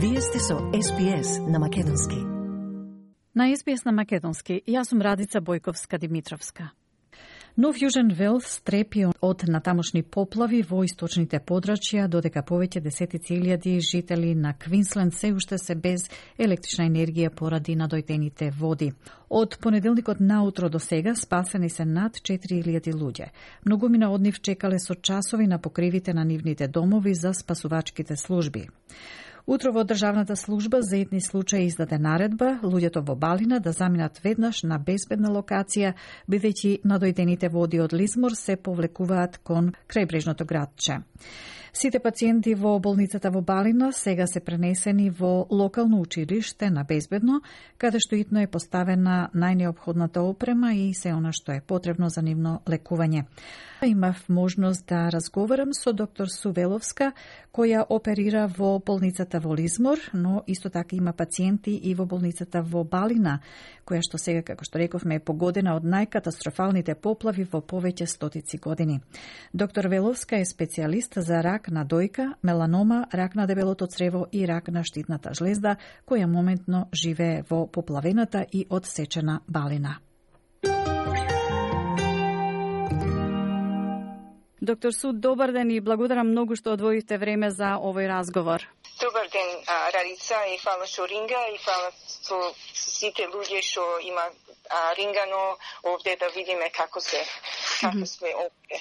Вие сте со СПС на Македонски. На СПС на Македонски, јас сум Радица Бојковска-Димитровска. Нов Јужен Велс стрепи од натамошни поплави во источните подрачја, додека повеќе десетици илјади жители на Квинсленд се уште се без електрична енергија поради надојдените води. Од понеделникот наутро до сега спасени се над 4000 луѓе. Многумина од нив чекале со часови на покривите на нивните домови за спасувачките служби. Утрово Државната служба за етни случаи издаде наредба луѓето во Балина да заминат веднаш на безбедна локација, бидејќи надојдените води од Лизмор се повлекуваат кон крајбрежното градче. Сите пациенти во болницата во Балина сега се пренесени во локално училиште на Безбедно, каде што итно е поставена најнеобходната опрема и се она што е потребно за нивно лекување. Имав можност да разговарам со доктор Сувеловска, која оперира во болницата во Лизмор, но исто така има пациенти и во болницата во Балина, која што сега, како што рековме, е погодена од најкатастрофалните поплави во повеќе стотици години. Доктор Веловска е специјалист за рак на дојка, меланома, рак на дебелото црево и рак на штитната жлезда, која моментно живее во поплавената и одсечена Балина. Доктор Суд, добар ден и благодарам многу што одвоите време за овој разговор. Добар ден, Рарица, и фала што ринга, и фала со сите луѓе што има рингано овде да видиме како се, како сме овде.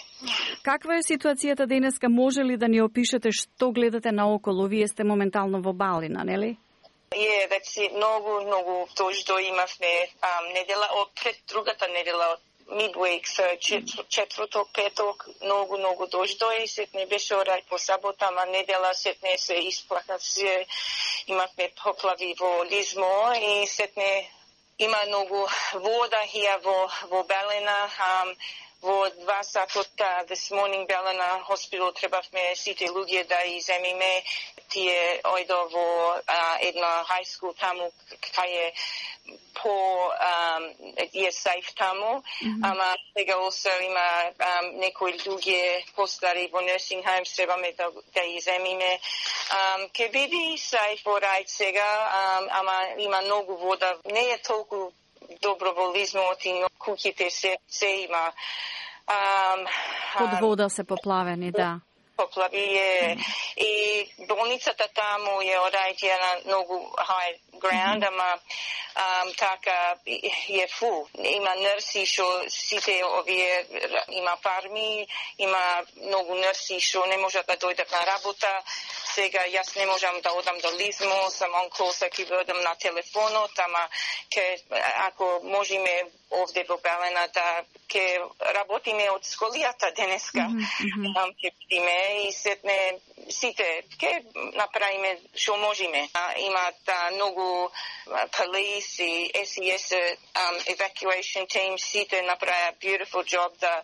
Каква е ситуацијата денеска? Може ли да ни опишете што гледате наоколу? Вие сте моментално во Балина, нели? Е, вече многу, многу дождо имавме недела, од пред другата недела од midweek, so четврток, петок, многу, многу дождо и сетне беше орај по сабота, ама недела сетне се исплака се, имавме поплави во Лизмо и сетне има многу вода хија во, во Белена, um, во два сатот this morning Белена хоспитал требавме сите луѓе да иземиме тие ојдо во а, една high school таму кај е по е safe таму, ама сега also има некои луѓе постари во nursing homes требаме да, да иземиме. Um, ке биде safe во рајд сега, ама има многу вода. Не е толку добро во лизмот и куќите се, се има. Um, Под вода се поплавени, да поплави е и болницата таму е на многу high ground, ама um, така е фул. Има нерси што сите овие има фарми, има многу нерси што не можат да дојдат на работа. Сега јас не можам да одам до Лизмо, сам он клоса ки одам на телефонот, ама ке, ако можеме овде во Белена да ке работиме од сколијата денеска, mm -hmm. ке бидиме и сетне сите ке направиме што можеме. Имаат многу police и SES um, evacuation team сите направија beautiful job да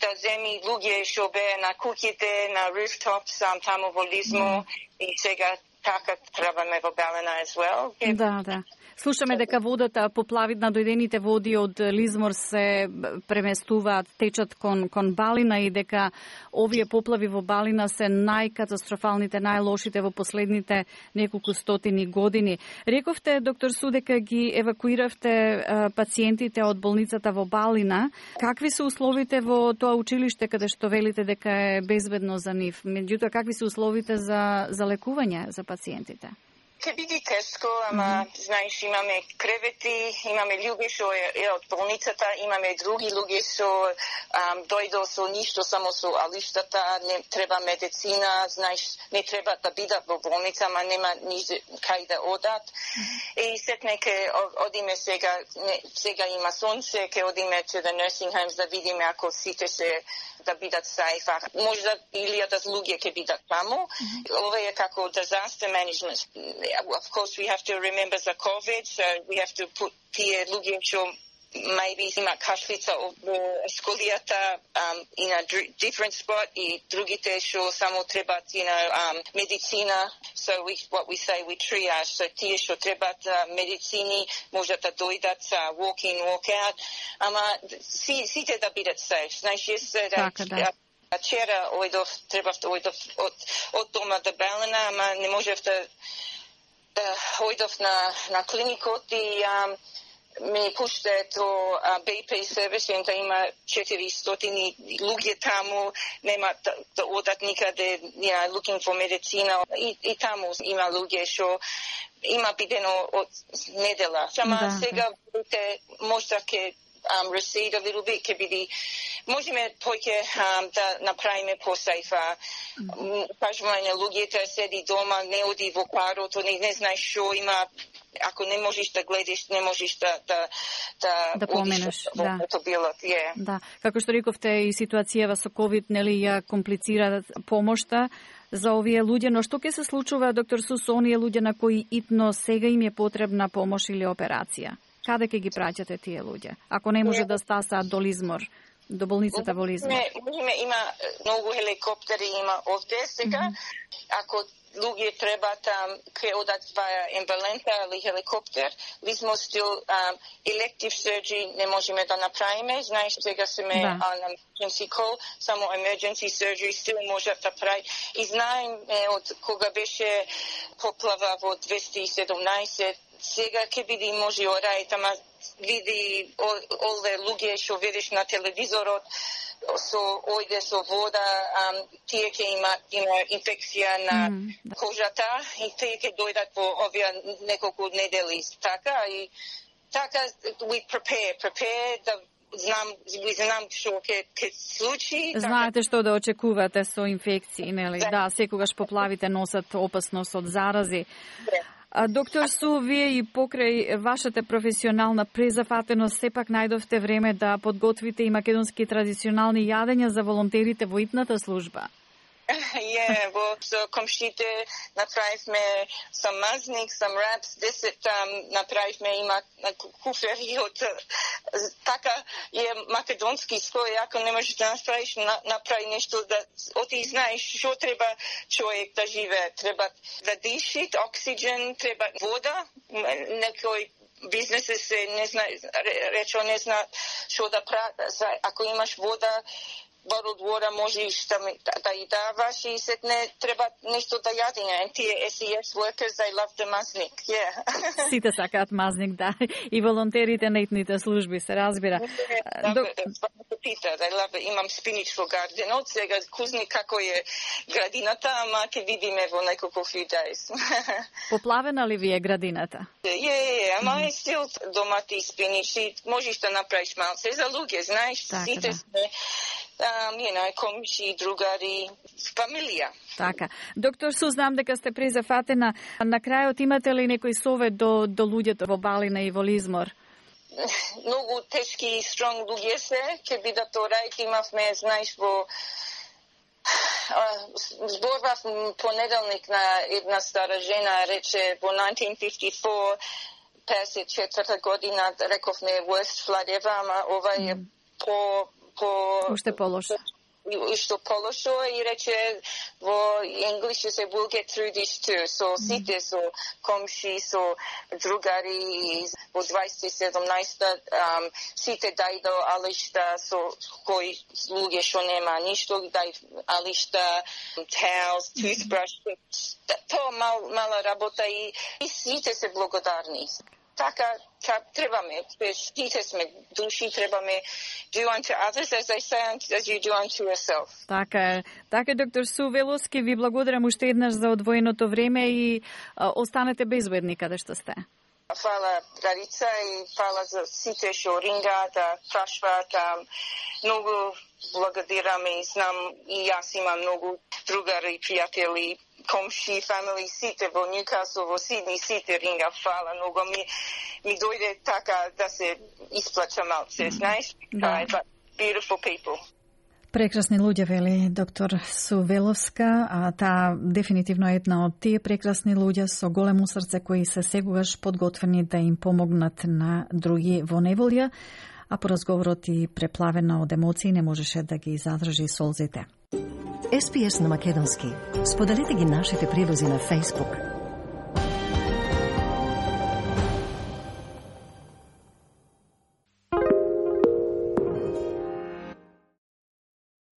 да земи луѓе што беа на куќите, на rooftops, um, таму во Лизмо mm. и сега така требаме во Белена as well. Да, да. Слушаме дека водата, поплави на дојдените води од Лизмор се преместуваат, течат кон, кон Балина и дека овие поплави во Балина се најкатастрофалните, најлошите во последните неколку стотини години. Рековте, доктор Судека, ги евакуиравте пациентите од болницата во Балина. Какви се условите во тоа училиште каде што велите дека е безбедно за нив? Меѓутоа, какви се условите за, за лекување за пациентите? Ке биде тешко, ама mm -hmm. знаеш имаме кревети, имаме луѓе што е, е од болницата, имаме други луѓе што дојдо со ништо, само со алиштата, не треба медицина, знаеш, не треба да бидат во болница, ама нема ниже кај да одат. Mm -hmm. И сетне ке одиме сега, не, сега има сонце, ке одиме to the nursing homes да видиме ако сите се да бидат safe. Можда илјада луѓе ќе бидат таму. Mm -hmm. Ова е како disaster management. Of course, we have to remember the COVID, so we have to put тие луѓе што maybe има кашлица во сколијата um, in a different spot и другите што само требат you know, um, медицина. So we, what we say, we triage. So тие што требат uh, медицини можат да дојдат uh, walk in, walk out. Ама си, сите да бидат safe. Знаеш, јас така, да. Вчера ојдов, требав да ојдов од, од дома до Белена, ама не можев да ојдов на, на клиникот и um, ми пуште то БП сервис, ента има 400 луѓе таму, нема да, да одат никаде, yeah, looking for медицина, и, и таму има луѓе што има бидено од недела. Сама да. сега можда ке um, recede a little bit, ќе биде можеме поќе um, да направиме посајфа. Кажуваме на луѓето седи дома, не оди во парото, не, не знаеш што има ако не можеш да гледаш, не можеш да да да, да поменеш, да. Автомобилот, yeah. Да. Како што рековте и ситуацијава со ковид нели ја комплицира помошта за овие луѓе, но што ќе се случува доктор Сус оние луѓе на кои итно сега им е потребна помош или операција? Каде ќе ги праќате тие луѓе? Ако не може да стасаат до Лизмор, до болницата во Лизмор? Не, можеме, има многу хеликоптери, има овде сега. Mm -hmm. Ако луѓе треба там ке одат ваја ембалента или хеликоптер, Лизмор стил um, elective surgery не можеме да направиме. Знаеш, сега сме да. on emergency call, само emergency surgery стил може да прави. И знаем од кога беше поплава во 217 сега ќе биде може орај, тама види ове луѓе што видиш на телевизорот, со ојде со вода, ам, тие ќе има има инфекција на mm. кожата и тие ќе дојдат во овие неколку недели така и така we prepare prepare да знам знам што ќе ќе случи така- Знаете што да очекувате со инфекции, нели? Да, да секогаш поплавите носат опасност од зарази. Да. Доктор Су, вие и покрај вашата професионална презафатеност сепак најдовте време да подготвите и македонски традиционални јадења за волонтерите во ипната служба. Е, во со комшите направивме сам мазник, сам рапс, десет там направивме има куфери од така е македонски слој, ако не можеш да направиш, направи нешто да оти знаеш што треба човек да живее. Треба да диши, оксиген, треба вода, некој бизнеси се не знае, речо не знае што да прави ако имаш вода bottled water можеш да, да и даваш и сетне треба нешто да јадиме. Тие SES workers, they love the мазник. Yeah. Сите сакаат мазник, да. И волонтерите на итните служби, се разбира. До... Пита, да love it. Имам спинич во гарденот, сега кузни како е градината, ама ќе видиме во неколку few days. Поплавена ли ви е градината? Е, е, ама е стил домати спинич и можеш да направиш малце за луѓе, знаеш, така, сите да. сме um, you know, комши, другари, фамилија. Така. Доктор Су, знам дека сте презафатена. На крајот имате ли некој совет до, до луѓето во Балина и во Лизмор? Многу тешки и стронг луѓе се, ќе бидат орајт, имавме, знаеш, во зборвав понеделник на една стара жена, рече во 1954 54 година рековме flood ever, ама ова е по по уште полошо што полошо и рече во English се will get through this too. So сите со комши, со другари во 2017 um, сите дајдо алишта со кои луѓе што нема ништо дај алишта towels, toothbrush. Тоа мал, мала работа и, и сите се благодарни така требаме, сите сме души, требаме do unto others as they say as you do unto yourself. Така е. Така доктор Су Велоски, ви благодарам уште еднаш за одвоеното време и а, останете безбедни каде што сте. Фала Дарица и фала за сите што рингаат, да прашваат. Многу благодарам и знам и јас имам многу другари, пријатели, комши, family, сите во Ньюкасл, во Сидни, сите ринга, фала многу ми, ми дојде така да се исплача малце, знаеш? Да. But beautiful people. Прекрасни луѓе, вели доктор Сувеловска, а таа дефинитивно е една од тие прекрасни луѓе со големо срце кои се сегогаш подготвени да им помогнат на други во неволја, а по разговорот и преплавена од емоции не можеше да ги задржи солзите. SPS на Македонски. Споделете ги нашите прилози на Facebook,